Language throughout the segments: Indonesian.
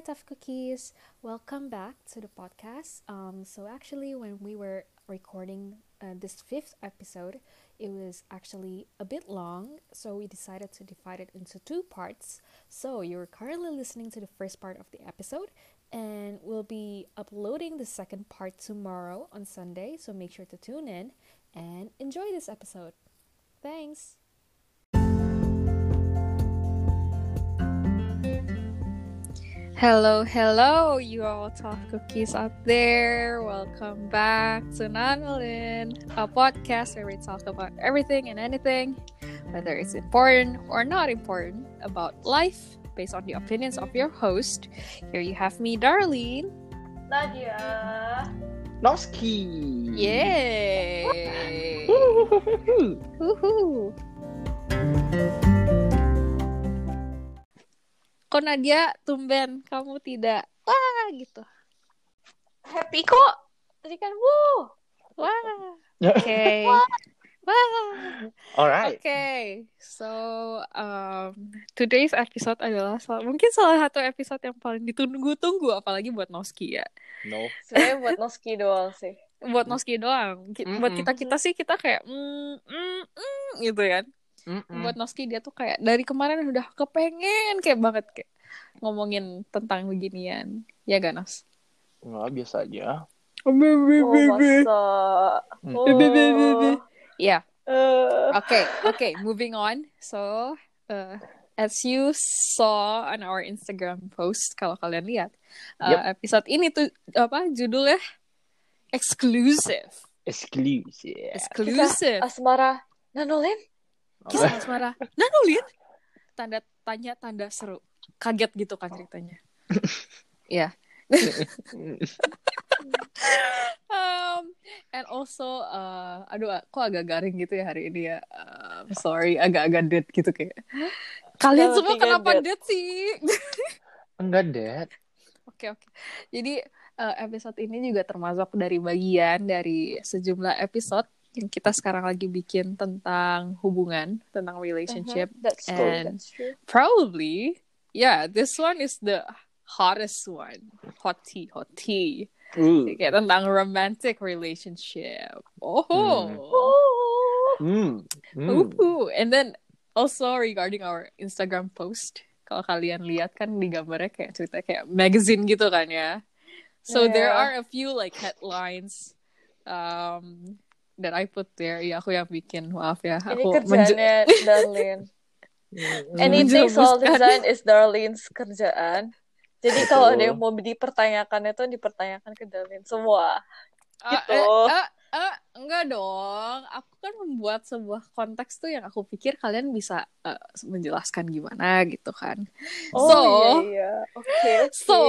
Tough Cookies. Welcome back to the podcast. Um, so actually, when we were recording uh, this fifth episode, it was actually a bit long, so we decided to divide it into two parts. So you're currently listening to the first part of the episode, and we'll be uploading the second part tomorrow on Sunday. So make sure to tune in and enjoy this episode. Thanks. Hello, hello, you all tough cookies out there. Welcome back to Nanolin, a podcast where we talk about everything and anything, whether it's important or not important, about life based on the opinions of your host. Here you have me, Darlene. Nadia. Noski. Yay! Woohoo! Kok Nadia tumben kamu tidak wah gitu. Happy kok. Tadi kan wuh. Wah. Oke. Wah. Alright. Oke. So, um, today's episode adalah sal- mungkin salah satu episode yang paling ditunggu-tunggu apalagi buat Noski ya. No. Sebenarnya buat Noski doang sih. Buat Noski doang. Buat Mm-mm. kita-kita sih kita kayak mm, mm, mm, gitu kan. Mm-mm. buat Noski dia tuh kayak dari kemarin udah kepengen kayak banget kayak ngomongin tentang beginian ya gak Nos? Nggak, biasa aja. Oh, masa. Hmm. Oh. Ya, Eh, oke oke moving on. So uh, as you saw on our Instagram post kalau kalian lihat uh, episode ini tuh apa judulnya exclusive Exclusive. exclusive Asmara. Nanolin? Kisah asmara. Nanulin tanda tanya tanda seru. Kaget gitu kan ceritanya. Ya um, and also uh, aduh kok agak garing gitu ya hari ini ya. Um, sorry agak-agak dead gitu kayak. Kalian Kalau semua kenapa dead. dead sih? Enggak, Dad. oke oke. Jadi uh, episode ini juga termasuk dari bagian dari sejumlah episode yang kita sekarang lagi bikin tentang hubungan tentang relationship Mhm, That's true. and- That's true. probably yeah this one is the hottest one hot tea hot tea Uh. kayak tentang romantic relationship oh Hmm. Oh. Hmm. Hmm. Ooh. and then also regarding our Instagram post kalau kalian lihat kan di gambarnya kayak cerita kayak magazine gitu kan ya so there Yeah. are a few like headlines um that I put there ya aku yang bikin maaf ya Ini aku kerjaannya Darlene. Anything soal design is Darlene's kerjaan. Jadi kalau ada yang mau dipertanyakan itu dipertanyakan ke Darlene semua. Ah, Gitu. eh, eh, eh, enggak dong. Aku kan membuat sebuah konteks tuh yang aku pikir kalian bisa eh, menjelaskan gimana gitu kan. Oh So- iya iya. Oke oke. So,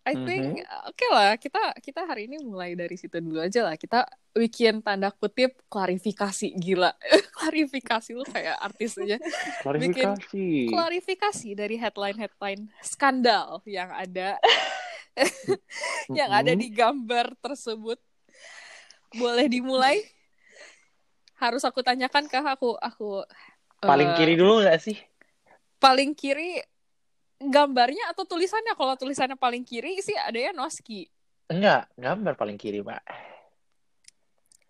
I think oke lah kita kita hari ini mulai dari situ dulu aja lah. Kita bikin tanda kutip klarifikasi gila. klarifikasi lu kayak artis aja. Klarifikasi. Klarifikasi dari headline-headline skandal yang ada yang ada di gambar tersebut. Boleh dimulai? Harus aku tanyakan kah aku aku Paling eh, kiri dulu nggak sih? paling kiri gambarnya atau tulisannya? Kalau tulisannya paling kiri sih ada ya Noski. Enggak, gambar paling kiri, Pak.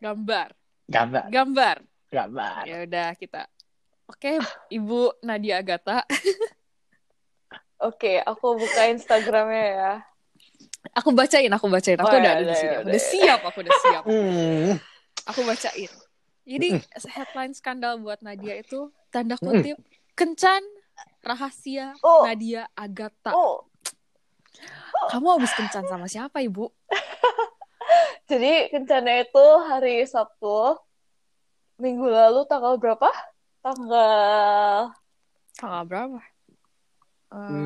Gambar. Gambar, Gambar. gambar. Ya udah kita. Oke, Ibu Nadia Agatha. Oke, aku buka Instagramnya ya. Aku bacain, aku bacain. Aku Oh, udah ya ada di sini. ya udah. siap, aku udah siap. Hmm. Aku bacain. Jadi headline skandal buat Nadia itu tanda kutip kencan rahasia Oh. Nadia Agatha. Oh, Kamu habis kencan sama siapa, Ibu? jadi kencana itu hari Sabtu minggu lalu tanggal berapa? Tanggal Tanggal berapa? Hmm.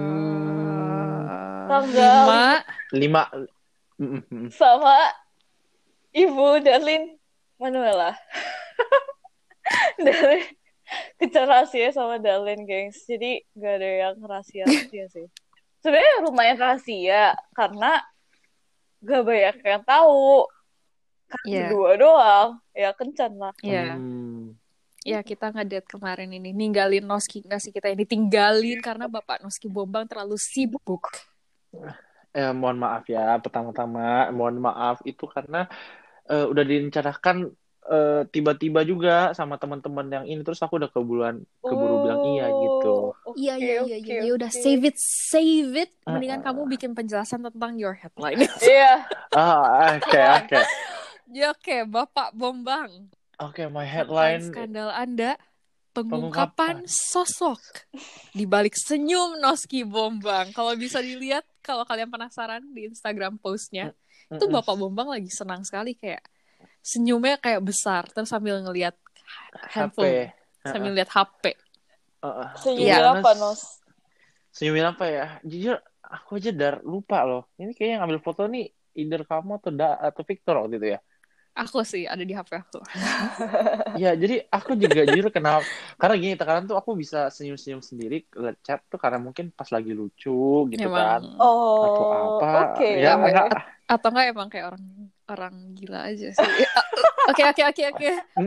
Eh, Tanggal lima. Lima. Sama Ibu Darlin Manuela. Darlin kencan rahasia sama Darlin, gengs. Jadi gak ada yang rahasia-rahasia sih. Sebenarnya lumayan rahasia karena gak banyak yang tahu. Kan Iya. berdua doang. Ya kencan lah. Iya. Hmm. Ya kita ngedate kemarin ini ninggalin Noski nggak sih kita ini tinggalin karena bapak Noski Bombang terlalu sibuk Eh, mohon maaf ya, pertama-tama mohon maaf itu karena eh, udah direncanakan eh, tiba-tiba juga sama teman-teman yang ini terus aku udah keburuan keburu bilang iya gitu. Oh, Iya oke, iya iya oke, iya ya udah save it save it mendingan Uh-uh. kamu bikin penjelasan tentang your headline. Iya. Ah, oke oke. ya oke Bapak Bombang. Oke, my Headline skandal Anda Pengungkapan. pengungkapan sosok di balik senyum Noski Bombang. Kalau bisa dilihat kalau kalian penasaran di Instagram postnya itu Mm-mm. Bapak Bombang lagi senang sekali kayak senyumnya kayak besar terus sambil ngelihat handphone, HP. sambil lihat HP. Heeh. Senyumin Iya. apa, Nos? Senyumin apa ya? Jujur, aku aja dar lupa loh. Ini kayaknya yang ngambil foto nih either kamu atau da atau Victor waktu itu ya. Aku sih ada di HP aku. Ya, jadi aku juga jujur kenal karena gini, terkadang tuh aku bisa senyum-senyum sendiri liat chat tuh karena mungkin pas lagi lucu gitu kan. Emang Atau Oh, apa. oke. Ya, ya? enggak. atau enggak emang kayak orang orang gila aja sih. Oke oke oke oke. Tapi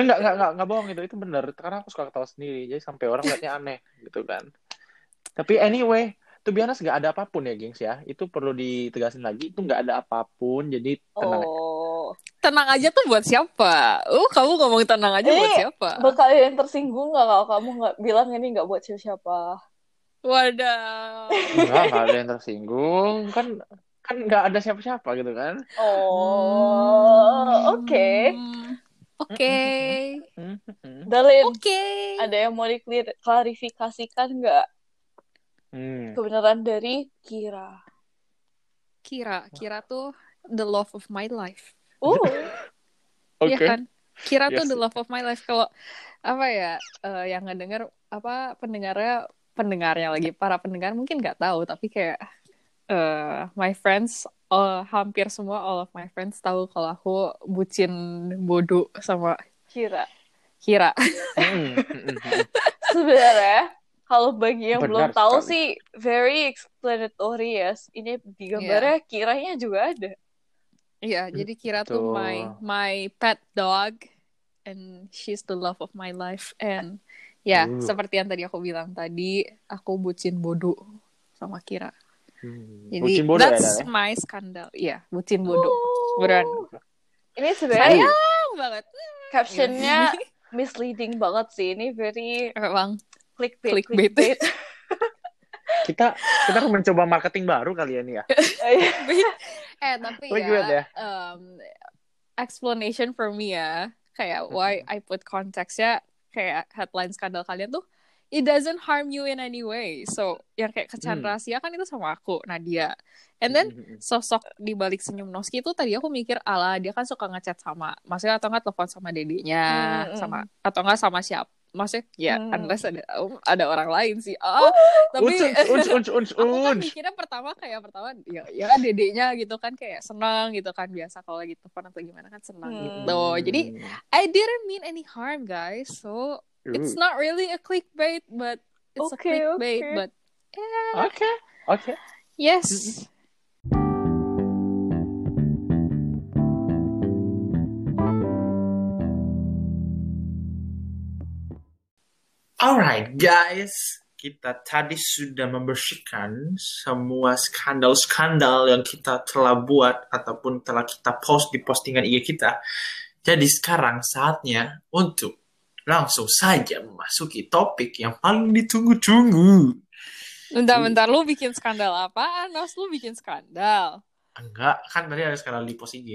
enggak, enggak, enggak, enggak bohong itu, itu bener. Karena aku suka ketawa sendiri, jadi sampai orang liatnya aneh gitu kan. Tapi anyway, to be honest, nggak ada apa pun ya, gengs ya. Itu perlu ditegasin lagi, itu nggak ada apa pun, jadi tenang. Oh. Tenang aja tuh buat siapa? Uh, kamu ngomong tenang aja buat Ini siapa? Bakal yang tersinggung nggak kalau kamu nggak bilang ini nggak buat siapa-siapa? Wadah. Enggak ada yang tersinggung. Kan kan nggak ada siapa-siapa gitu kan. Oh, oke. Hmm, Oke. Mm-mm. Dalin, Oke. ada yang mau diklarifikasikan nggak Hmm. kebenaran dari Kira? Kira, Kira tuh the love of my life. Uh, Iya Oke. kan? Kira tuh Yes. the love of my life. Kalau apa ya, eh, yang ngedenger apa pendengarnya pendengarnya lagi para pendengar mungkin nggak tahu tapi kayak eh, my friends eh, hampir semua all of my friends tahu kalau aku bucin bodoh sama Kira. Kira. Mm-mm, mm-mm. Sebenarnya kalau bagi yang Benar belum tahu sekali. sih very explanatory ya. Ini di gambarnya kiranya juga ada. Iya, jadi Kira tuh my my pet dog and she's the love of my life and ya Uh. seperti yang tadi aku bilang tadi aku bucin bodoh sama Kira. Hmm. Jadi Bucin bodoh ya, that's ya? my skandal. Iya, bucin bodoh. Oh. Beneran. Ini sebenarnya Sayang banget. captionnya misleading banget sih. Ini very Emang clickbait. Clickbait. clickbait. Kita kita akan mencoba marketing baru kali ya nih ya. eh tapi Clickbait ya, ya? um, explanation for me ya kayak why I put konteksnya kayak headline skandal kalian tuh it doesn't harm you in any way so yang kayak kecan Hmm. rahasia kan itu sama aku Nadia and then Mm-mm. sosok di balik senyum Noski itu tadi aku mikir ala dia kan suka ngechat sama maksudnya atau nggak telepon sama dedenya Hmm, hmm. sama atau nggak sama siapa maksudnya ya Hmm. unless ada ada orang lain sih oh tapi Unc, unc, unc, unc, aku kan mikirnya pertama kayak pertama ya ya dedenya gitu kan kayak senang gitu kan biasa kalau lagi telepon atau gimana kan senang Hmm. gitu jadi I didn't mean any harm guys so it's not really a clickbait but it's a Okay, clickbait okay. but yeah Oke, oke. yes Alright guys, kita tadi sudah membersihkan semua skandal-skandal yang kita telah buat ataupun telah kita post di postingan IG kita. Jadi sekarang saatnya untuk langsung saja memasuki topik yang paling ditunggu-tunggu. bentar-bentar lu bikin skandal apaan? Nos lu bikin skandal Enggak, kan tadi ada skandal di post IG.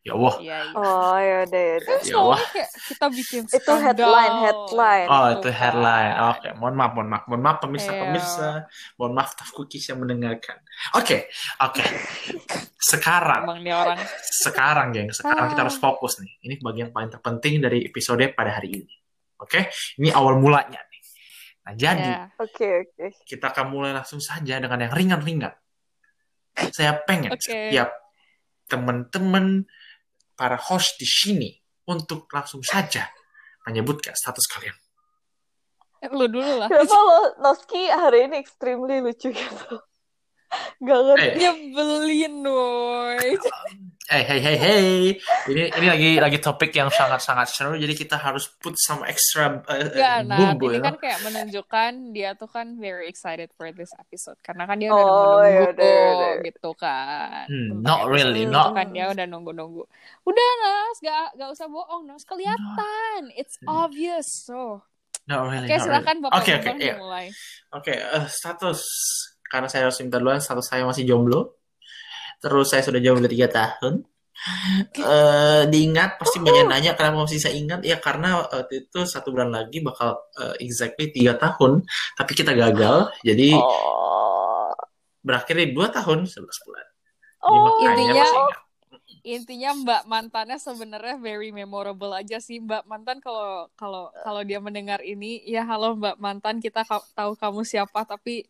Ya Allah. iya iya Oh ya udah ya udah. kan Ya kita bikin Itu headline, headline. Oh, gitu itu kan. headline. Oke, mohon maaf, mohon maaf, mohon maaf pemirsa, Iya. pemirsa, mohon maaf Taf Cookies yang mendengarkan. Oke, oke. Sekarang, emang nih orang sekarang, geng, sekarang kita Ah. harus fokus nih. Ini bagian paling terpenting dari episode pada hari ini. Oke, ini awal mulanya nih. Nah, jadi ya Oke oke. kita akan mulai langsung saja dengan yang ringan-ringan. Saya pengen Oke. setiap teman-teman para host di sini untuk langsung saja menyebutkan status kalian. lu dulu lah Kenapa lo Noski hari ini extremely lucu gitu? Gak ngerti. Eh, nyebelin woy Eh, hey, hey, hey. Ini ini lagi lagi topik yang sangat-sangat seru. Jadi kita harus put some extra uh, Ya, nah, bumbu. ini you kan kayak menunjukkan dia tuh kan very excited for this episode karena kan dia udah Oh, nunggu-nunggu yaudah, yaudah. gitu kan. Hmm, not really, itu not- kan dia udah nunggu-nunggu. Udah Nas, gak gak usah bohong Nas, kelihatan. It's Hmm. obvious. So, Not really. oke not silakan really. Bapak oke, Bambang iya. dimulai. Oke, eh, status karena saya harus minta duluan, status saya masih jomblo. Terus saya sudah jomblo tiga tahun. Eh, diingat pasti banyak nanya kenapa masih saya ingat ya karena waktu itu satu bulan lagi bakal eh, exactly tiga tahun tapi kita gagal jadi Oh. berakhir di dua tahun sebelas bulan Oh. Intinya- ingat. Intinya Mbak mantannya sebenarnya very memorable aja sih Mbak mantan kalau kalau kalau dia mendengar ini ya halo Mbak mantan kita tahu kamu siapa tapi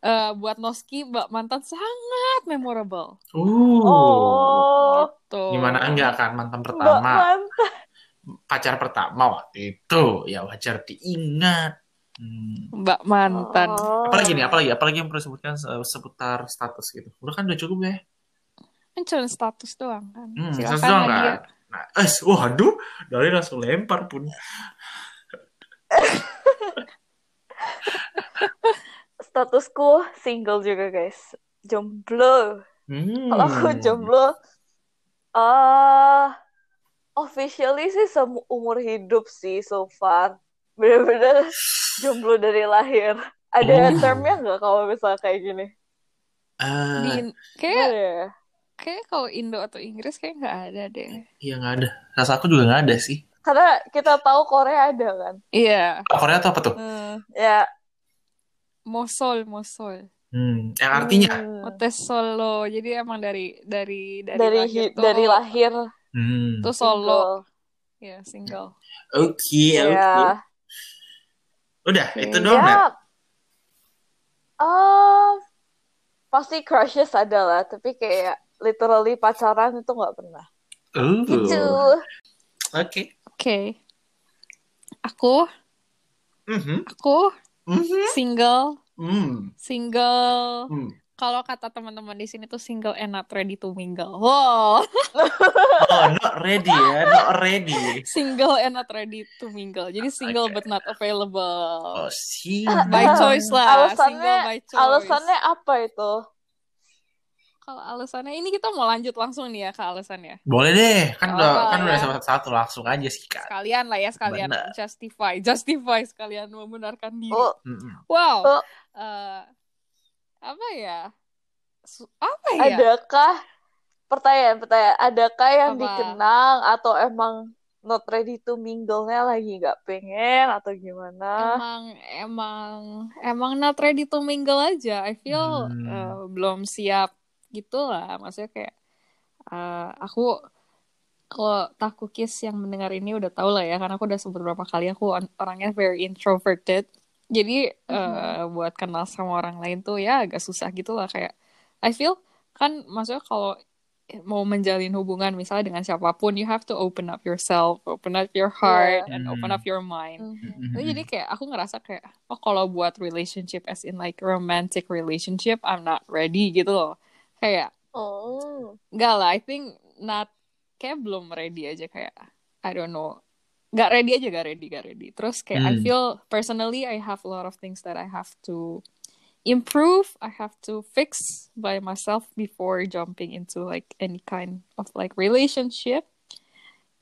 eh, buat Noski Mbak mantan sangat memorable. Uh, Oh. Tuh. gimana enggak kan mantan Mbak pertama mantan. pacar pertama waktu itu ya wajar diingat. Hmm. Mbak mantan. Oh. Apalagi nih, apalagi, apalagi yang perlu sebutkan se- seputar status gitu. Udah kan udah cukup ya. Kan cuma status doang kan. Hmm, Silakan status doang kan. Nah, eh, waduh, dari langsung lempar pun. Statusku single juga guys. Jomblo. Hmm. Kalau aku jomblo, ah officially sih seumur hidup sih so far. Bener-bener jomblo dari lahir. Ada Oh. termnya nggak kalau misalnya kayak gini? Eh, Di kayak ya? kayak kalau Indo atau Inggris kayak nggak ada deh. iya nggak ada. Rasa aku juga nggak ada sih. Karena kita tahu Korea ada kan. Iya, Korea tuh apa tuh? Hmm, ya. Mosol mosol. Hmm, yang artinya. Hmm, Motes solo. Jadi emang dari dari dari, dari lahir hi- tuh, dari lahir Hmm. tuh solo. single. Ya, single. Oke, oke. Ya. Udah, Oke. itu doang Ya. nggak? Ah, pasti crushes ada lah, tapi kayak literally pacaran itu nggak pernah. Uh, Gitu. Oke. Oke. Aku Mhm, aku mhm, single, hmm, single. hmm. Kalau kata teman-teman di sini tuh single and not ready to mingle. Wow. Oh, not ready ya, not ready. single and not ready to mingle. Jadi single Oke. but not available. Oh, sih. By choice lah, Alasannya- single by choice. Alasannya apa itu? Kalau alasannya ini kita mau lanjut langsung nih ya ke alasannya. Boleh deh, kan udah kan udah ya. sama satu langsung aja sih kan. Sekalian lah ya, sekalian Benar. justify, justify sekalian membenarkan diri. Oh. Wow. Oh. Eh, apa ya? Apa ya? adakah pertanyaan-pertanyaan? Adakah yang Apa? dikenang atau emang not ready to mingle-nya lagi nggak pengen atau gimana? Emang emang emang not ready to mingle aja. I feel Hmm. eh, belum siap gitu lah. Maksudnya kayak eh, aku kalau takukis yang mendengar ini udah tau lah ya karena aku udah sebut beberapa kali aku on- orangnya very introverted. Jadi eh, buat kenal sama orang lain tuh ya agak susah gitu lah kayak I feel kan maksudnya kalau mau menjalin hubungan misalnya dengan siapa pun you have to open up yourself, open up your heart Yeah. and Hmm. open up your mind. Mhm. Itu jadi kayak aku ngerasa kayak oh kalau buat relationship as in like romantic relationship I'm not ready gitu loh. Kayak Oh. enggak lah, I think not kayak belum ready aja kayak I don't know. Gak ready aja gak ready gak ready. Terus kayak I Hmm. feel personally I have a lot of things that I have to improve, I have to fix by myself before jumping into like any kind of like relationship.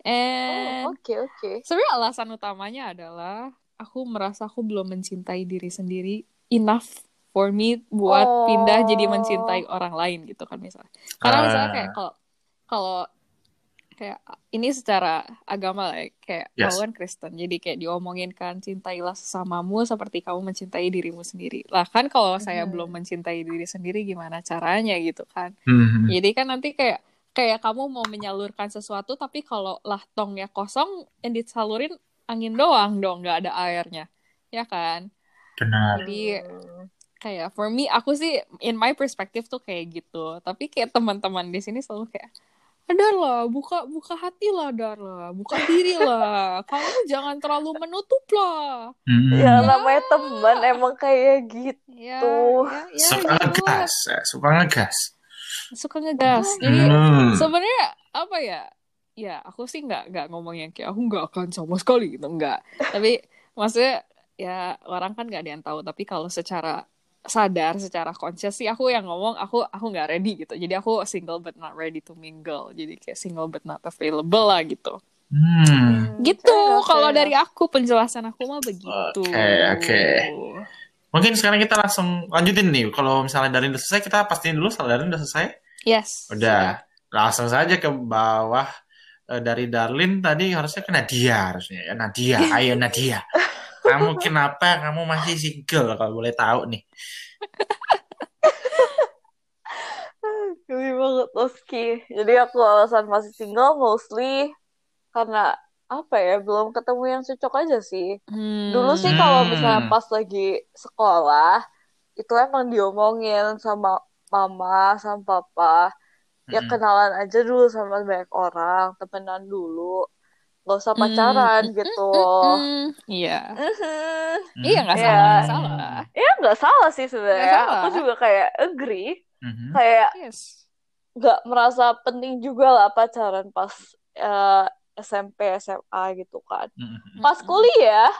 And Oh, oke oke. Sebenarnya alasan utamanya adalah aku merasa aku belum mencintai diri sendiri enough for me buat Oh. pindah jadi mencintai orang lain gitu kan misalnya. Karena misalnya Ah. kayak kalau kalau kayak ini secara agama lah ya, kayak Yes. aku kan Kristen jadi kayak diomongin kan cintailah sesamamu seperti kamu mencintai dirimu sendiri. Lah kan kalau saya Mhm. belum mencintai diri sendiri gimana caranya gitu kan. Hmm. Jadi kan nanti kayak kayak kamu mau menyalurkan sesuatu tapi kalau lah tongnya kosong yang disalurin angin doang dong nggak ada airnya ya kan Benar. jadi Hmm. Kayak for me aku sih in my perspective tuh kayak gitu tapi kayak teman-teman di sini selalu kayak Dar lah, buka buka hati lah, Dar lah, buka diri lah. Kamu jangan terlalu menutup lah. Hmm. Ya Ya. namanya teman emang kayak gitu. Ya, Tuh. ya, ya, Suka gitu lah. ngegas, suka ngegas. suka ngegas. Jadi Hmm. sebenarnya apa ya? Ya aku sih nggak nggak ngomong yang kayak aku nggak akan sama sekali gitu nggak. Tapi maksudnya ya orang kan nggak ada yang tahu. Tapi kalau secara sadar, secara conscious sih aku yang ngomong aku aku nggak ready gitu. Jadi aku single but not ready to mingle. Jadi kayak single but not available lah gitu. Hmm. Gitu fair enough, kalau dari aku penjelasan aku mah begitu. Oke, oke. Mungkin sekarang kita langsung lanjutin nih. Kalau misalnya Darin udah selesai, kita pastiin dulu Darin udah selesai. Yes. Udah. Langsung saja ke bawah Eh, dari Darlin tadi harusnya ke Nadia harusnya ya Nadia. Ayo Nadia. Kamu kenapa kamu masih single kalau boleh tahu nih? Geli banget Oski. Jadi aku alasan masih single mostly karena apa ya belum ketemu yang cocok aja sih. Hmm. Dulu sih kalau Hmm. misalnya pas lagi sekolah itu emang diomongin sama mama sama papa. Ya Mm-mm. kenalan aja dulu sama banyak orang, temenan dulu. Gak usah Hmm, pacaran mm, gitu. Mm-mm. Iya. Mhm. Iya nggak Iya. salah, nggak salah. Ya nggak salah sih sebenarnya. Aku juga kayak agree. Mhm. Kayak Yes. nggak merasa penting juga lah pacaran pas eh, SMP SMA gitu kan. Mhm. Pas kuliah,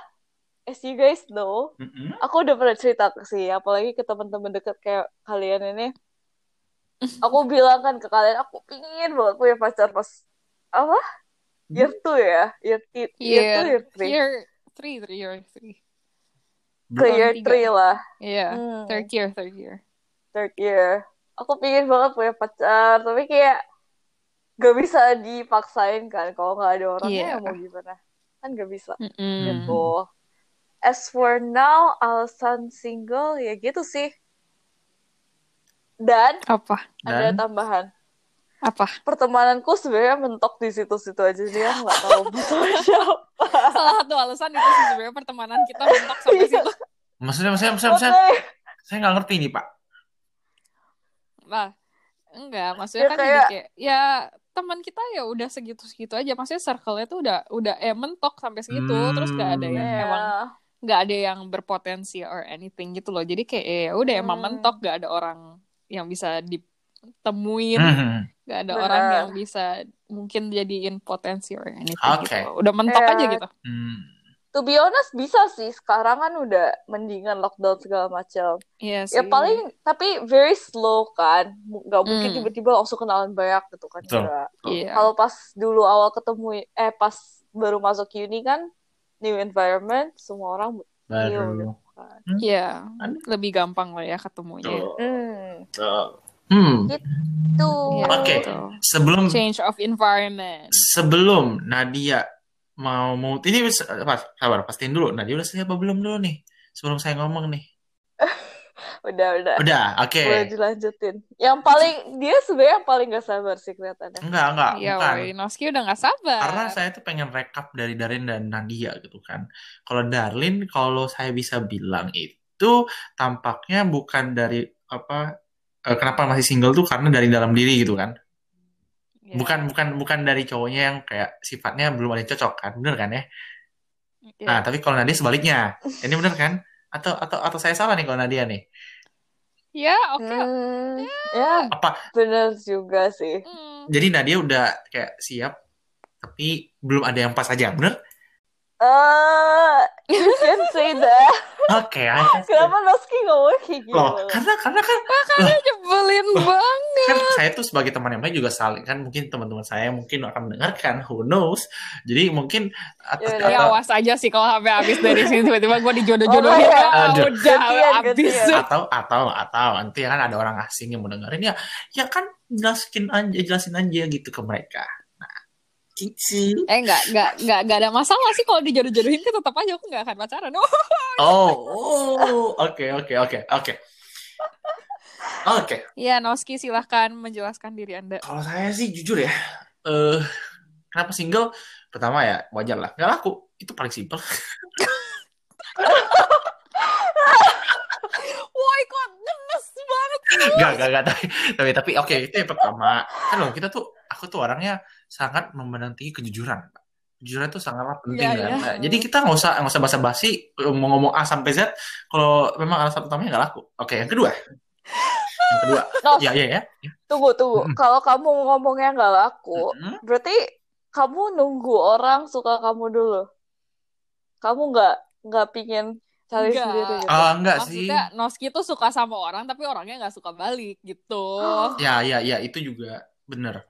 as you guys know, Mhm. aku udah pernah cerita sih, apalagi ke teman-teman deket kayak kalian ini. Aku bilang kan ke kalian, aku pingin banget punya pacar pas apa? Year 2 ya, year, year Year 2, year 3. Year three, three, year three. Ke Belum year tiga. 3 lah, Iya. Hmm. Third year, third year. third year. Aku pingin banget punya pacar, tapi kayak gak bisa dipaksain kan, kalau nggak ada orangnya ya mau gimana? Kan gak bisa. Mm-mm. gitu. As for now, alasan single ya gitu sih. Dan Apa? ada Dan tambahan. Apa? Pertemananku sebenarnya mentok di situ-situ aja dia nggak tahu betul siapa. Salah satu alasan itu sih sebenarnya pertemanan kita mentok sampai Iya. situ. maksudnya maksudnya maksudnya, maksudnya saya nggak ngerti nih Pak. Nah, enggak, maksudnya Ya, kan jadi kayak- kayak ya teman kita ya udah segitu-segitu aja. Maksudnya circle-nya tuh udah udah eh mentok sampai segitu, terus gak ada yang ya. emang nggak ada yang berpotensi or anything gitu loh. Jadi kayak ya udah emang Hmm. mentok, gak ada orang yang bisa ditemuin, Mhm. Gak ada Benar. orang yang bisa mungkin jadiin potensi or anything Oke. gitu. Udah mentok Ya. aja gitu. Hmm. To be honest bisa sih. Sekarang kan udah mendingan lockdown segala macam. Iya Ya sih. paling tapi very slow kan. Nggak mungkin Hmm. tiba-tiba langsung kenalan banyak gitu kan. Nggak. Iya. Kalau pas dulu awal ketemu eh pas baru masuk uni kan new environment semua orang Baru. new kan. Iya, Ada. lebih gampang lah ya ketemunya. Tuh. Hmm. Tuh. Hmm. Tuh. Iya, Oke. gitu. Sebelum Change of environment. sebelum Nadia mau mau ini apa sabar pastiin dulu Nadia udah selesai apa belum dulu nih sebelum saya ngomong nih Udah, udah. udah oke Boleh dilanjutin. Yang paling dia sebenarnya yang paling gak sabar sih kelihatannya. enggak enggak Iya, bukan Noski udah gak sabar. karena saya tuh pengen rekap dari Darin dan Nadia gitu kan kalau Darlin kalau saya bisa bilang itu tampaknya bukan dari apa eh, kenapa masih single tuh karena dari dalam diri gitu kan Iya. bukan bukan bukan dari cowoknya yang kayak sifatnya belum ada yang cocok kan bener kan ya Iya. Nah, tapi kalau Nadia sebaliknya. Ini bener kan? Atau atau atau saya salah nih kalau Nadia nih? Ya, oke. Hmm, ya Apa bener juga sih. Hmm. jadi Nadia udah kayak siap tapi belum ada yang pas aja, bener? Eh, you can say that. Oke, I guess. Kenapa Noski ngomong kayak gitu? Loh, karena karena kan loh, Nyebelin banget. kan saya tuh sebagai teman yang baik juga saling kan mungkin teman-teman saya mungkin akan mendengarkan, who knows. Jadi mungkin atau, Ya, Ya atau, awas aja sih kalau sampai habis dari sini tiba-tiba gue dijodoh-jodohin. Oh, ya, Aduh. udah Gantian, habis. gantian. atau atau atau nanti kan ada orang asing yang mau dengerin ya ya kan jelasin aja jelasin aja gitu ke mereka. Cici. Eh enggak, enggak, enggak, enggak ada masalah sih kalau dijodoh-jodohin kan tetap aja aku enggak akan pacaran. Oh, Oh, oke, oke, oke, oke. Oke, Iya, Noski silahkan menjelaskan diri Anda. kalau saya sih jujur ya, eh kenapa single? Pertama ya wajar lah, nggak laku. Itu paling simpel. Woi, kok gemes banget. Gak, gak, gak. Tapi, tapi, tapi oke, itu yang pertama. Kan loh, kita tuh, aku tuh orangnya sangat memandang tinggi kejujuran. Kejujuran itu sangatlah penting Iya, kan. Nah, jadi kita nggak usah nggak usah basa-basi mau ngomong A sampai Z. Kalau memang alasan utamanya nggak laku. Oke, yang kedua. Yang kedua. Nos, Ya, ya, ya. tunggu, tunggu. Mm-mm. Kalau kamu ngomongnya nggak laku, Mm-mm. berarti kamu nunggu orang suka kamu dulu. Kamu nggak nggak pingin cari Enggak. sendiri gitu. Ah, enggak sih. Maksudnya Noski tuh suka sama orang tapi orangnya nggak suka balik gitu. Ya, ya, ya, itu juga bener.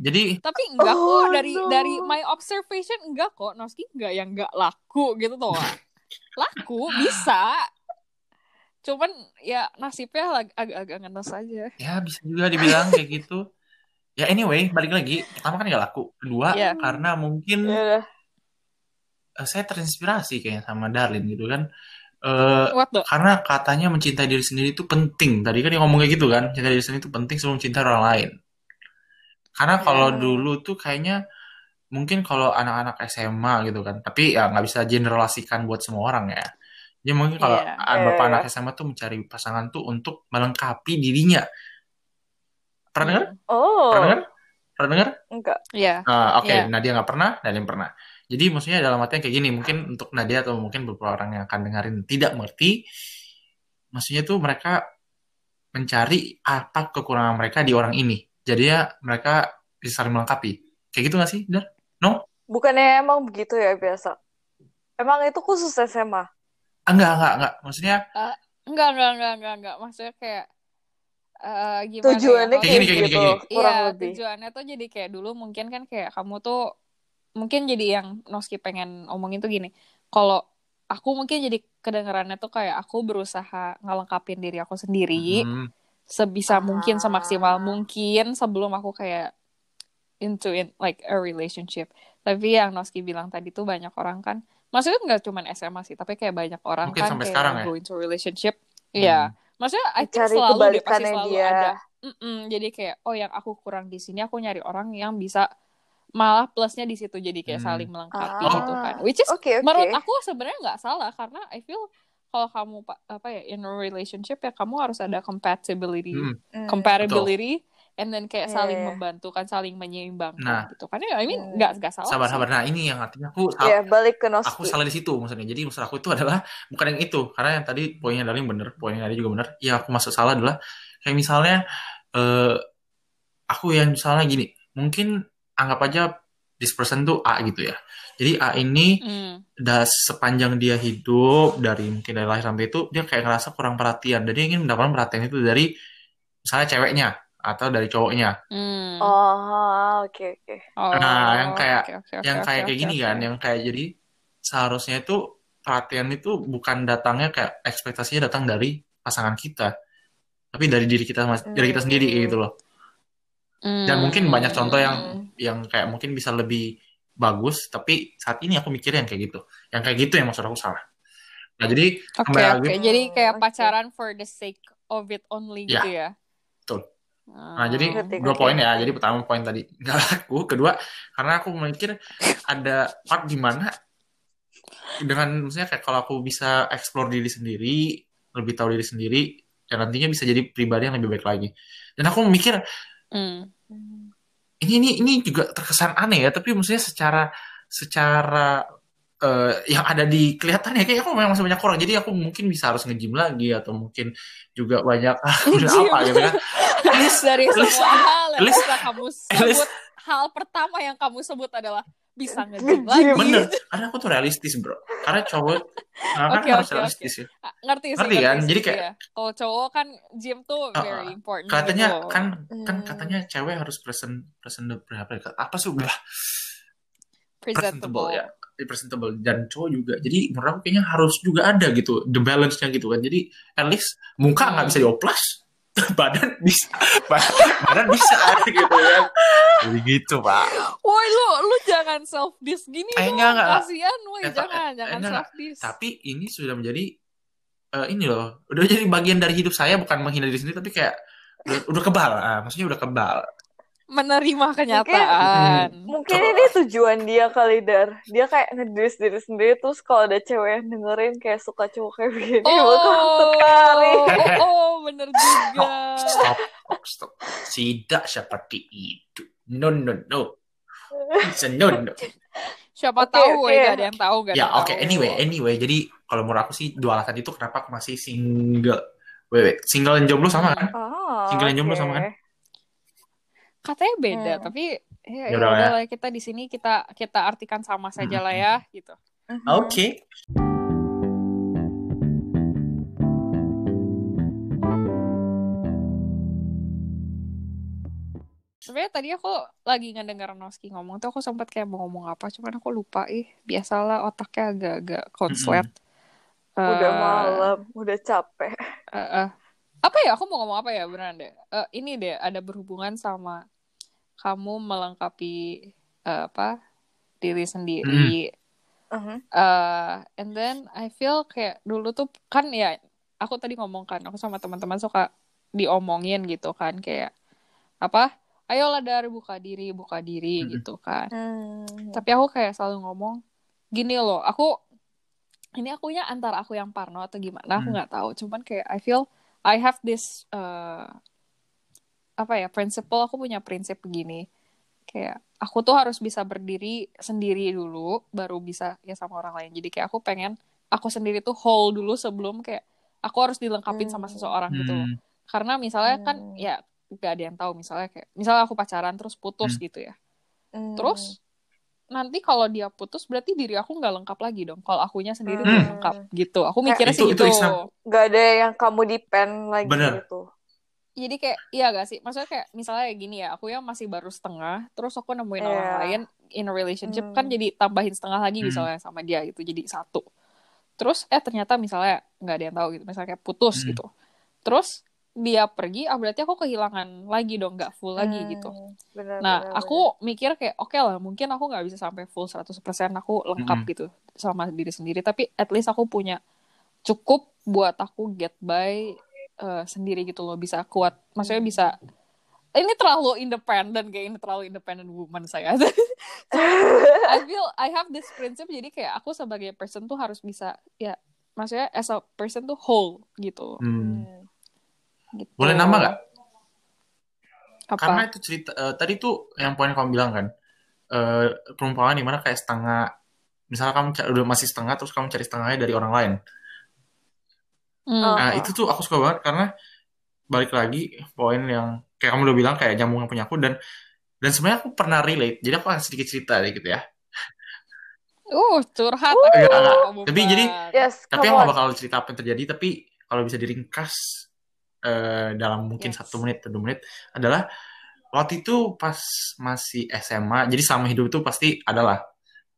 Jadi, Tapi enggak Oh, kok dari no. dari my observation enggak kok Noski enggak yang enggak laku gitu tuh. laku bisa. Cuman ya nasibnya ag- agak-agak ngenes aja. ya bisa juga dibilang kayak gitu. Ya anyway, balik lagi. Pertama kan nggak laku. Kedua, Iya. karena mungkin Ya udah. eh, saya terinspirasi kayaknya sama Darlin gitu kan. Eh, the? karena katanya mencintai diri sendiri itu penting. Tadi kan dia ngomong kayak gitu kan, mencintai diri sendiri itu penting sebelum mencintai orang lain. Karena kalau Ya. dulu tuh kayaknya mungkin kalau anak-anak SMA gitu kan, tapi ya nggak bisa generalisasikan buat semua orang ya. Jadi mungkin kalau Iya. Iya, bapak iya. anak SMA tuh mencari pasangan tuh untuk melengkapi dirinya. Pernah dengar? Oh, Pernah dengar? Pernah dengar? enggak. Iya. Ah, Oke, Iya. Nadia nggak pernah, Darlin pernah. Jadi maksudnya dalam artian kayak gini, mungkin untuk Nadia atau mungkin beberapa orang yang akan dengerin tidak mengerti, maksudnya tuh mereka mencari apa kekurangan mereka di orang ini. Jadi ya mereka bisa saling melengkapi. Kayak gitu nggak sih, Dar? Bukannya emang begitu ya biasa? Emang itu khusus SMA? Ah, enggak, enggak, enggak. Maksudnya Enggak, enggak, enggak, enggak, enggak. Maksudnya kayak eh gimana Tujuannya ya? Kayak gini, kayak gini, gitu, kayak gini. kurang Iya, lebih. tujuannya tuh jadi kayak dulu mungkin kan kayak kamu tuh mungkin jadi yang Noski pengen omongin tuh gini. Kalau aku mungkin jadi kedengarannya tuh kayak aku berusaha ngelengkapin diri aku sendiri hmm, sebisa mungkin Ah. semaksimal mungkin sebelum aku kayak into in like a relationship. Tapi yang Noski bilang tadi tuh banyak orang kan, maksudnya nggak cuma SMA sih, tapi kayak banyak orang Mungkin kan sampai kayak sekarang ya? go into relationship. Iya, maksudnya I think Cari selalu deh pasti selalu dia. ada. Mm-mm, jadi kayak oh yang aku kurang di sini aku nyari orang yang bisa malah plusnya di situ jadi kayak Hmm. saling melengkapi Ah. gitu kan. Which is Oke, oke. menurut aku sebenarnya nggak salah karena I feel kalau kamu pa- apa ya in a relationship ya kamu harus ada compatibility hmm. Hmm. compatibility and then kayak Iya, saling iya. membantu kan saling menyeimbangkan Nah. gitu kan ya I mean Hmm. nggak nggak salah Sabar, sih. sabar. Nah, ini yang artinya aku sal- Ya, balik ke aku Noski. salah di situ maksudnya. Jadi maksud aku itu adalah bukan yang itu. Karena yang tadi poinnya Darlin bener, poinnya Nadia juga bener. Yang aku maksud salah adalah kayak misalnya eh aku yang misalnya gini, mungkin anggap aja this person tuh A gitu ya. Jadi A ini Hmm. udah sepanjang dia hidup dari mungkin dari lahir sampai itu dia kayak ngerasa kurang perhatian. Jadi dia ingin mendapatkan perhatian itu dari misalnya ceweknya atau dari cowoknya. Hmm. Oh, oke, oke. Oh, Nah, yang kayak- oke, oke, oke, yang kayak oke, kayak gini oke. kan, yang kayak jadi seharusnya itu perhatian itu bukan datangnya kayak ekspektasinya datang dari pasangan kita, tapi dari diri kita mas- dari kita sendiri Hmm. gitu loh. Dan Hmm. mungkin banyak contoh yang yang kayak mungkin bisa lebih bagus, tapi saat ini aku mikirnya yang kayak gitu, yang kayak gitu yang maksud aku salah. Nah jadi Oke, kembali oke. lagi, Jadi kayak pacaran for the sake of it only Ya, gitu ya. betul. Nah, jadi Ngerti, dua poin ya. Jadi pertama poin tadi nggak laku. Kedua, karena aku mikir ada part di mana dengan maksudnya kayak kalau aku bisa explore diri sendiri, lebih tahu diri sendiri, dan nantinya bisa jadi pribadi yang lebih baik lagi. Dan aku mikir Hmm. ini ini ini juga terkesan aneh ya, tapi maksudnya secara secara eh, yang ada di kelihatannya kayak aku memang masih banyak kurang. Jadi aku mungkin bisa harus nge-gym lagi atau mungkin juga banyak apa gitu kan. Least- Dari semua hal yang bisa kamu sebut, hal pertama yang kamu sebut adalah bisa Nge-gym. lagi. Bener, karena aku tuh realistis bro. Karena cowok, nah, kan Oke, harus oke, realistis ya. Ah, Ngerti sih, Ngerti kan? sih, Jadi kayak- iya. kalau cowok kan gym tuh Ah, very important Katanya gitu. kan, kan Hmm. katanya cewek harus present, presentable apa ya? Apa sih udah presentable. presentable ya, presentable dan cowok juga. Jadi menurut aku kayaknya harus juga ada gitu, the balance-nya gitu kan. Jadi at least muka nggak Hmm. bisa dioplas, badan bisa, badan, badan bisa gitu kan. Jadi gitu pak. Woi lu lu jangan self diss gini Eh, enggak, enggak. Kasihan woi Eh, jangan eh, jangan enggak, self diss. Tapi ini sudah menjadi eh, ini loh, udah jadi bagian dari hidup saya bukan menghina diri sendiri tapi kayak udah, udah kebal, ah, maksudnya udah kebal. Menerima kenyataan. Mungkin Coba. ini tujuan dia kali, Dar. Dia kayak ngedis diri sendiri, terus kalau ada cewek yang dengerin kayak suka cowok kayak begini, bakal Oh, tertarik. oh, oh, bener juga. Stop, stop, stop. Tidak seperti itu. No, no, no. It's a no, no. Siapa Oke, tahu oke. ya gak ada yang tahu gak Ya, oke. tahu. Anyway, anyway. Jadi kalau menurut aku sih dua alasan itu kenapa aku masih single. Wait, wait. Single dan jomblo sama kan? Oh, Single dan jomblo sama kan? Katanya beda, Hmm. tapi ya, Ya ya udah lah ya. lah kita di sini kita kita artikan sama saja lah ya gitu. Mhm. Oke. Sebenarnya tadi aku lagi ngedenger Noski ngomong tuh aku sempat kayak mau ngomong apa, cuman aku lupa ih. Biasalah otaknya agak-agak konslet. Udah Eh, malam, udah capek. eh, eh. Apa ya? Aku mau ngomong apa ya beneran deh. Eh, ini deh ada berhubungan sama kamu melengkapi eh, apa diri sendiri. Mhm. Eh, and then I feel kayak dulu tuh kan ya aku tadi ngomong kan aku sama teman-teman suka diomongin gitu kan kayak apa ayolah dari buka diri buka diri Mm-mm. gitu kan Hmm. tapi aku kayak selalu ngomong gini loh aku ini akunya antara aku yang parno atau gimana aku Hmm. nggak tahu cuman kayak I feel I have this eh, apa ya principle aku punya prinsip begini kayak aku tuh harus bisa berdiri sendiri dulu baru bisa ya sama orang lain jadi kayak aku pengen aku sendiri tuh whole dulu sebelum kayak aku harus dilengkapin sama Hmm. seseorang gitu loh Hmm. karena misalnya kan Hmm. ya gak ada yang tahu misalnya kayak misalnya aku pacaran terus putus Hmm. gitu ya Hmm. terus nanti kalau dia putus berarti diri aku nggak lengkap lagi dong kalau akunya sendiri Hmm. belum lengkap gitu aku mikirnya sih itu- gitu itu exam- Gak ada yang kamu depend lagi Bener. gitu. jadi kayak iya gak sih maksudnya kayak misalnya kayak gini ya aku yang masih baru setengah terus aku nemuin orang Iya. lain in a relationship Hmm. kan jadi tambahin setengah lagi Hmm. misalnya sama dia gitu jadi satu terus eh ternyata misalnya nggak ada yang tahu gitu misalnya kayak putus Hmm. gitu terus dia pergi ah berarti aku kehilangan lagi dong nggak full lagi Hmm. gitu Bener, Nah, bener, aku mikir kayak oke lah, mungkin aku nggak bisa sampai full 100% aku lengkap Mm-mm. gitu sama diri sendiri, tapi at least aku punya cukup buat aku get by eh, sendiri gitu loh, bisa kuat. Maksudnya bisa ini terlalu independen kayak ini terlalu independent woman saya. I feel I have this principle jadi kayak aku sebagai person tuh harus bisa ya maksudnya as a person tuh whole gitu. Hmm. Gitu. Boleh nama nggak? Apa? Karena itu cerita eh, tadi tuh yang poin kamu bilang kan eh perumpamaan di mana kayak setengah misalnya kamu udah masih setengah terus kamu cari setengahnya dari orang lain. Hmm. Oh. Nah itu tuh aku suka banget karena balik lagi poin yang kayak kamu udah bilang kayak nyambung punya aku dan dan sebenarnya aku pernah relate. Jadi aku akan sedikit cerita deh gitu ya. Uh, curhat. Uh. aku. Enggak, Tapi jadi. Yes, Tapi aku gak bakal cerita apa yang terjadi, tapi kalau bisa diringkas eh, dalam mungkin Yes. satu menit atau dua menit adalah waktu itu pas masih SMA, jadi selama hidup itu pasti adalah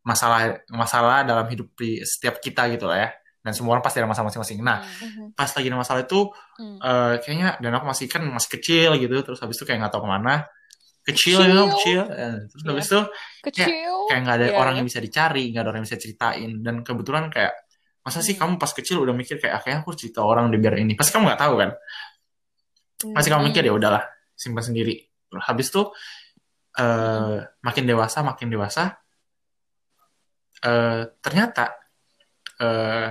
masalah masalah dalam hidup di setiap kita gitu lah ya. Dan semua orang pasti ada masalah masing-masing. Nah, Hmm. Mhm. pas lagi ada masalah itu Hmm. eh, kayaknya dan aku masih kan masih kecil gitu, terus habis itu kayak nggak tahu ke mana. Kecil, Kecil. know, kecil. Eh, terus Iya. habis itu Kecil. kayak nggak ada Iya, orang yang bisa dicari, nggak ada orang yang bisa ceritain. Dan kebetulan kayak masa sih Hmm. kamu pas kecil udah mikir kayak ah, kayaknya aku cerita orang deh biar ini. Pasti kamu nggak tahu kan? Pasti kamu mikir ya udahlah simpan sendiri. Habis itu eh, makin dewasa, makin dewasa. eh, ternyata eh,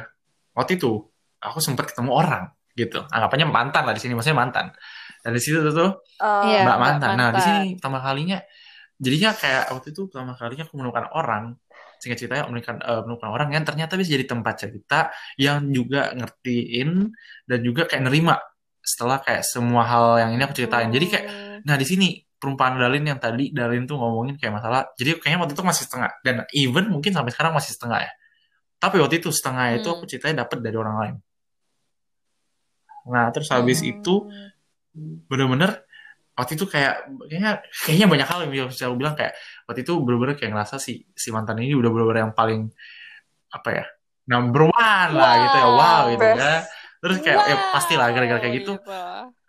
waktu itu aku sempat ketemu orang gitu. Anggapannya mantan lah di sini, maksudnya mantan. Dan di situ tuh, tuh Oh, Iya. mbak Mbak mantan. Nah di mantan. sini pertama kalinya, jadinya kayak waktu itu pertama kalinya aku menemukan orang, singkat ceritanya menemukan, eh, menemukan orang yang ternyata bisa jadi tempat cerita, yang juga ngertiin dan juga kayak nerima setelah kayak semua hal yang ini aku ceritain. Jadi kayak, Hmm. nah di sini perumpamaan Dalin yang tadi Dalin tuh ngomongin kayak masalah, jadi kayaknya waktu itu masih setengah dan even mungkin sampai sekarang masih setengah ya. Tapi waktu itu setengah itu Hmm. aku ceritain dapat dari orang lain. Nah terus habis Hmm. itu bener-bener waktu itu kayak kayaknya kayaknya banyak hal yang bisa aku bilang kayak waktu itu bener-bener kayak ngerasa si si mantan ini udah bener-bener yang paling apa ya number one lah gitu ya wow gitu Best. ya terus kayak ya pastilah gara-gara kayak gitu gitu.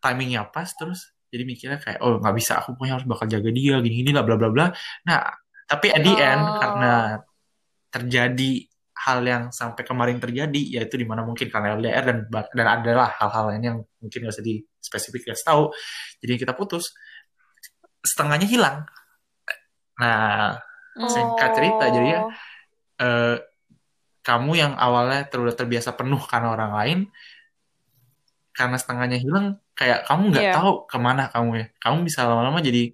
timingnya pas terus jadi mikirnya kayak oh nggak bisa aku pokoknya harus bakal jaga dia gini gini lah bla bla bla nah tapi at the end Oh. karena terjadi hal yang sampai kemarin terjadi yaitu di mana mungkin karena LDR dan dan adalah hal-hal lain yang mungkin nggak usah di spesifik kasih tahu jadi kita putus setengahnya hilang nah. Singkat cerita, jadi ya, Oh. eh, kamu yang awalnya ter- terbiasa penuh karena orang lain karena setengahnya hilang kayak kamu nggak Iya. tahu ke mana kamu ya kamu bisa lama-lama jadi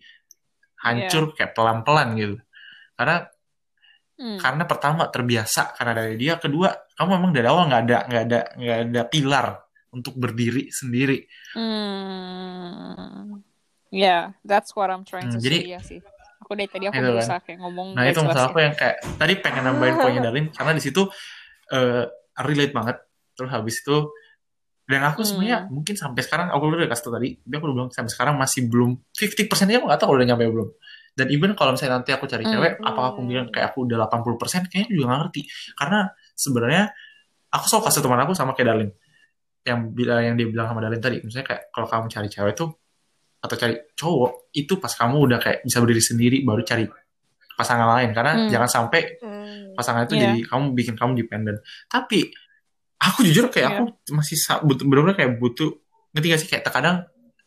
hancur kayak pelan-pelan gitu karena Hmm. karena pertama terbiasa karena dari dia kedua kamu memang dari awal nggak ada nggak ada nggak ada pilar untuk berdiri sendiri. Hmm. Yeah, that's what I'm trying Hmm, to jadi- say ya sih. Aku dari tadi aku Itu kan. berusaha kayak ngomong Nah itu masalah aku yang kayak tadi pengen nambahin poinnya Dalin karena di situ eh, relate banget. Terus habis itu dan aku Hmm. sebenarnya mungkin sampai sekarang aku udah kasih tau tadi, tapi aku udah bilang sampai sekarang masih belum 50% aja aku nggak tahu udah nyampe belum. Dan even kalau misalnya nanti aku cari Hmm. cewek, apakah aku bilang kayak aku udah 80%, kayaknya juga nggak ngerti. Karena sebenarnya aku selalu kasih teman aku sama kayak Dalin. Yang bila yang dia bilang sama Dalin tadi, misalnya kayak kalau kamu cari cewek tuh atau cari cowok itu pas kamu udah kayak bisa berdiri sendiri baru cari pasangan lain karena Hmm. jangan sampai Hmm. pasangan itu Iya. jadi kamu bikin kamu dependen. Tapi aku jujur kayak Iya. aku masih butuh benar-benar kayak butuh ngerti gak sih kayak terkadang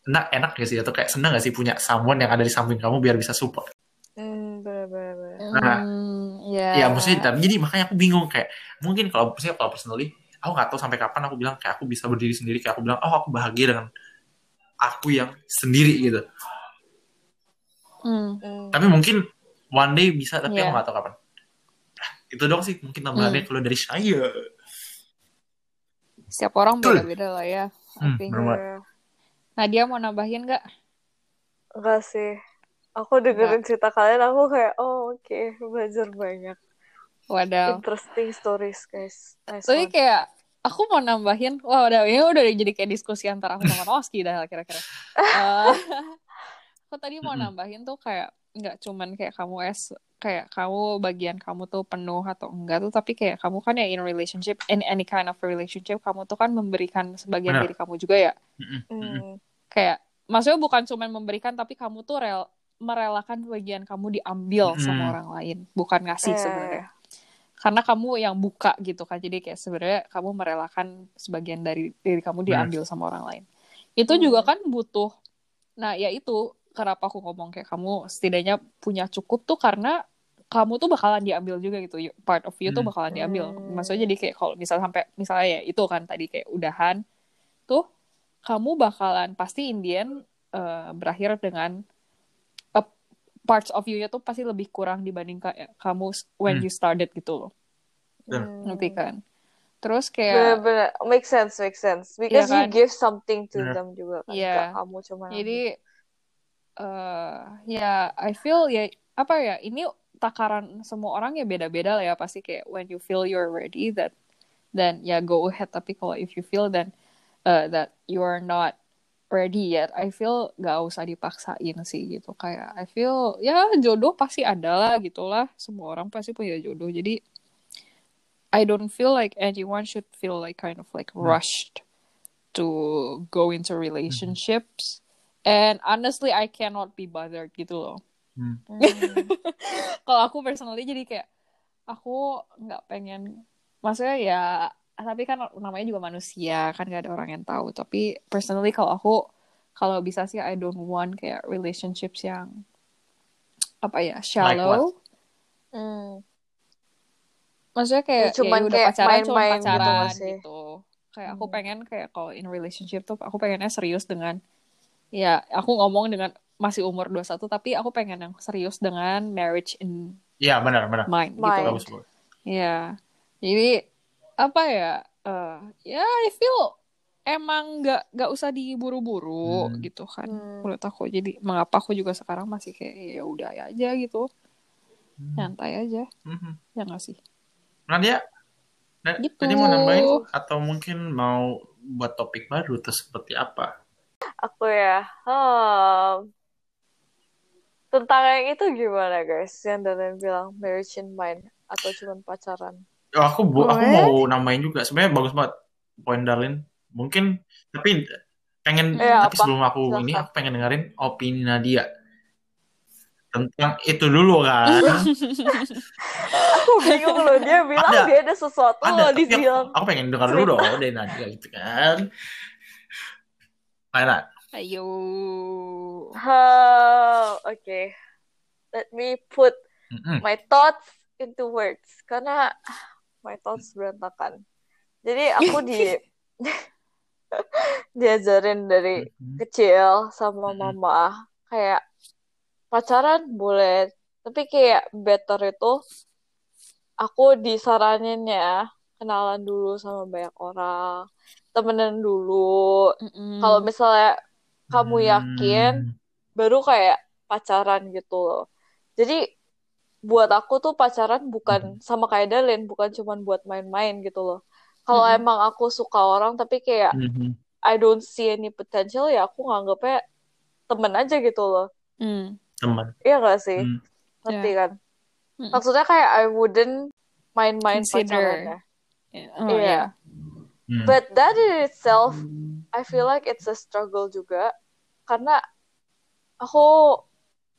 enak enak gak sih atau kayak senang gak sih punya someone yang ada di samping kamu biar bisa support. Bener-bener. Nah, Hmm, ya. Ya maksudnya tapi jadi makanya aku bingung kayak mungkin kalau maksudnya kalau personally aku nggak tahu sampai kapan aku bilang kayak aku bisa berdiri sendiri kayak aku bilang oh aku bahagia dengan aku yang sendiri gitu. Hmm. Tapi mungkin one day bisa tapi Iya. aku nggak tahu kapan. Itu dong sih mungkin tambahannya Hmm. kalau dari saya. Setiap orang beda-beda lah ya. Hmm. Iya. Nadia mau nambahin nggak? Enggak sih. Aku dengerin cerita kalian, aku kayak, oh oke, belajar banyak. Waduh. Interesting stories, guys. Nice Tapi one. kayak aku mau nambahin, wah udah ini udah jadi kayak diskusi antara aku sama Noski dah kira-kira. Eh, aku tadi mau Mm-mm. nambahin tuh kayak nggak cuman kayak kamu es kayak kamu bagian kamu tuh penuh atau enggak tuh tapi kayak kamu kan ya in relationship in any kind of relationship kamu tuh kan memberikan sebagian Benar. diri kamu juga ya. Hmm. kayak maksudnya bukan cuman memberikan tapi kamu tuh rel merelakan bagian kamu diambil sama Mm-mm. orang lain bukan ngasih Eh, sebenarnya karena kamu yang buka gitu kan jadi kayak sebenarnya kamu merelakan sebagian dari diri kamu Benar. diambil sama orang lain itu Hmm. juga kan butuh nah ya itu kenapa aku ngomong kayak kamu setidaknya punya cukup tuh karena kamu tuh bakalan diambil juga gitu You- part of you tuh Hmm. bakalan diambil Hmm. maksudnya jadi kayak kalau misal sampai misalnya ya itu kan tadi kayak udahan tuh kamu bakalan pasti Indian berakhir dengan uh, parts of you-nya tuh pasti lebih kurang dibanding kayak kamu when Hmm. you started gitu loh Benar. Hmm. ngerti kan terus kayak Bener-bener, make sense, make sense. Because Iya you kan? give something to Bener. them juga kan. Iya. Nggak kamu cuma jadi eh ya I feel ya apa ya ini takaran semua orang ya beda-beda lah ya. Pasti kayak when you feel you're ready that then ya go ahead. Tapi kalau if you feel then uh, that you are not ready yet I feel gak usah dipaksain sih gitu. Kayak I feel ya jodoh pasti ada lah gitulah. Semua orang pasti punya jodoh. Jadi I don't feel like anyone should feel like kind of like rushed to go into relationships. And honestly I cannot be bothered gitu loh Hmm. Kalau aku personally jadi kayak aku nggak pengen maksudnya ya tapi kan namanya juga manusia kan gak ada orang yang tahu tapi personally kalau aku kalau bisa sih I don't want kayak relationships yang apa ya shallow Hmm. maksudnya kayak Ya, cuman ya udah kayak pacaran cuma main-main gitu pacaran gitu, sih? kayak aku Hmm. pengen kayak kalau in relationship tuh aku pengennya serius dengan ya aku ngomong dengan masih umur 21 tapi aku pengen yang serius dengan marriage in Iya benar benar. mind, gitu Mind. Bagus banget. Ya, jadi apa ya? eh ya, I feel emang nggak nggak usah diburu-buru Hmm. gitu kan. Hmm. Menurut aku, jadi mengapa aku juga sekarang masih kayak ya udah aja gitu, Hmm. nyantai aja, Mhm. ya nggak sih? Nadia, Na- Gitu. tadi mau nambahin atau mungkin mau buat topik baru atau seperti apa? Aku ya, hmm. Tentang yang itu gimana guys? Yang Daniel bilang marriage in mind atau cuman pacaran? Oh, aku bu, aku mau nambahin juga. Sebenarnya bagus banget poin Darlin. Mungkin tapi pengen Iya, tapi apa? sebelum aku Silakan. ini aku pengen dengerin opini Nadia tentang itu dulu kan. Aku bingung loh, dia bilang Ada. dia ada sesuatu Ada, loh di aku, bilang. aku pengen dengar dulu dong dari Nadia gitu kan. Mana? Ayo. Oh, oke. Let me put Mm-mm. my thoughts into words karena my thoughts berantakan. Jadi aku di diajarin dari Mhm. kecil sama mama kayak pacaran boleh, tapi kayak better itu aku disaranin ya kenalan dulu sama banyak orang, temenan dulu. Kalau misalnya kamu yakin, Hmm. baru kayak pacaran gitu loh. Jadi buat aku tuh pacaran bukan sama kayak Dalin, bukan cuman buat main-main gitu loh. Kalau Mm-mm. emang aku suka orang tapi kayak Mhm. I don't see any potential ya aku nganggapnya temen aja gitu loh. Mm. Teman. Iya gak sih? Hmm. Ngerti kan? Mm. Maksudnya kayak I wouldn't main-main Consider. pacarannya. Oh, Iya. yeah. Hmm. But that in itself, I feel like it's a struggle juga. Karena aku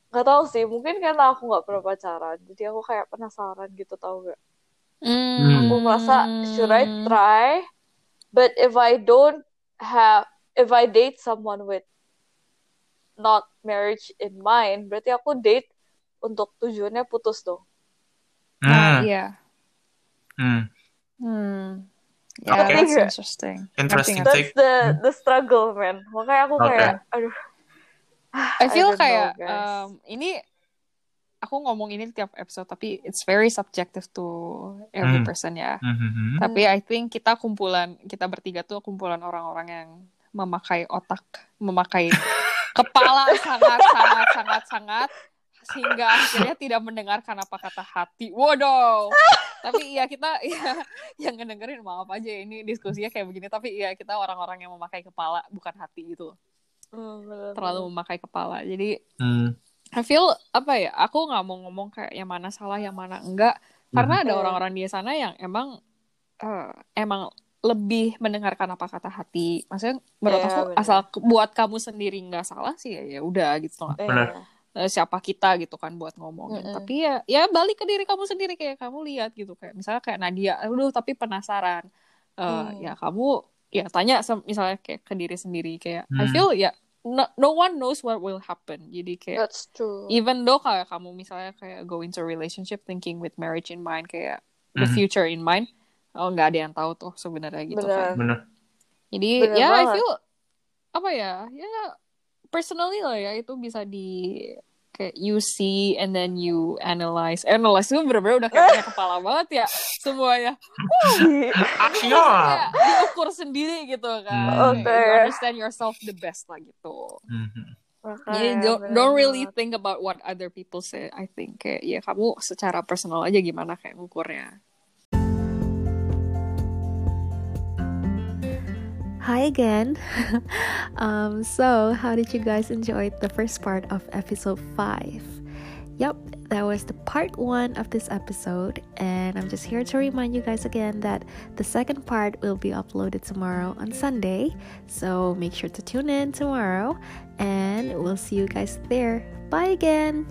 nggak tahu sih, mungkin karena aku nggak pernah pacaran. Jadi aku kayak penasaran gitu tau gak? Mm. Aku merasa, should I try? But if I don't have, if I date someone with not marriage in mind, berarti aku date untuk tujuannya putus dong. Nah, Hmm. iya. Hmm. Hmm. Yeah, that's nggak? interesting. Interesting Ngerti take. That's the the struggle, man. Makanya aku Okay. kayak, aduh. I feel know, kayak guys. um, ini aku ngomong ini tiap episode tapi it's very subjective to every Hmm. person ya. Mhm. Tapi I think kita kumpulan kita bertiga tuh kumpulan orang-orang yang memakai otak, memakai kepala sangat sangat sangat sangat sehingga akhirnya tidak mendengarkan apa kata hati. Waduh. tapi iya kita ya yang ngedengerin maaf aja ya, ini diskusinya kayak begini tapi iya kita orang-orang yang memakai kepala bukan hati gitu. Hmm, bener. Terlalu memakai kepala. Jadi Hmm. I feel apa ya aku nggak mau ngomong kayak yang mana salah yang mana enggak karena ada Hmm. orang-orang di sana yang emang eh, emang lebih mendengarkan apa kata hati maksudnya menurut Iya, aku benar. asal buat kamu sendiri nggak salah sih ya ya udah gitu Iya. Benar. Eh, siapa kita gitu kan buat ngomongin Mm-mm. tapi ya ya balik ke diri kamu sendiri kayak kamu lihat gitu kayak misalnya kayak Nadia aduh tapi penasaran Eh, Hmm. ya kamu ya tanya misalnya kayak ke diri sendiri kayak I Hmm. feel ya no, no one knows what will happen jadi kayak That's true. even though kayak kamu misalnya kayak go into a relationship thinking with marriage in mind kayak the Mhm. future in mind oh nggak ada yang tahu tuh sebenarnya gitu Benar. kan Benar. jadi ya I banget. feel apa ya ya personally lah ya itu bisa di kayak you see and then you analyze analyze itu bener-bener udah kayak punya kepala banget ya semuanya kayak diukur sendiri gitu kan Hmm. Kayak you understand yourself the best lah gitu Mhm. Makanya, Jadi don't, don't really think about what other people say. I think kayak ya kamu secara personal aja gimana kayak ngukurnya. Hi again. um, so, how did you guys enjoy the first part of episode 5? Yep, that was the part 1 of this episode and I'm just here to remind you guys again that the second part will be uploaded tomorrow on Sunday. So, make sure to tune in tomorrow and we'll see you guys there. Bye again.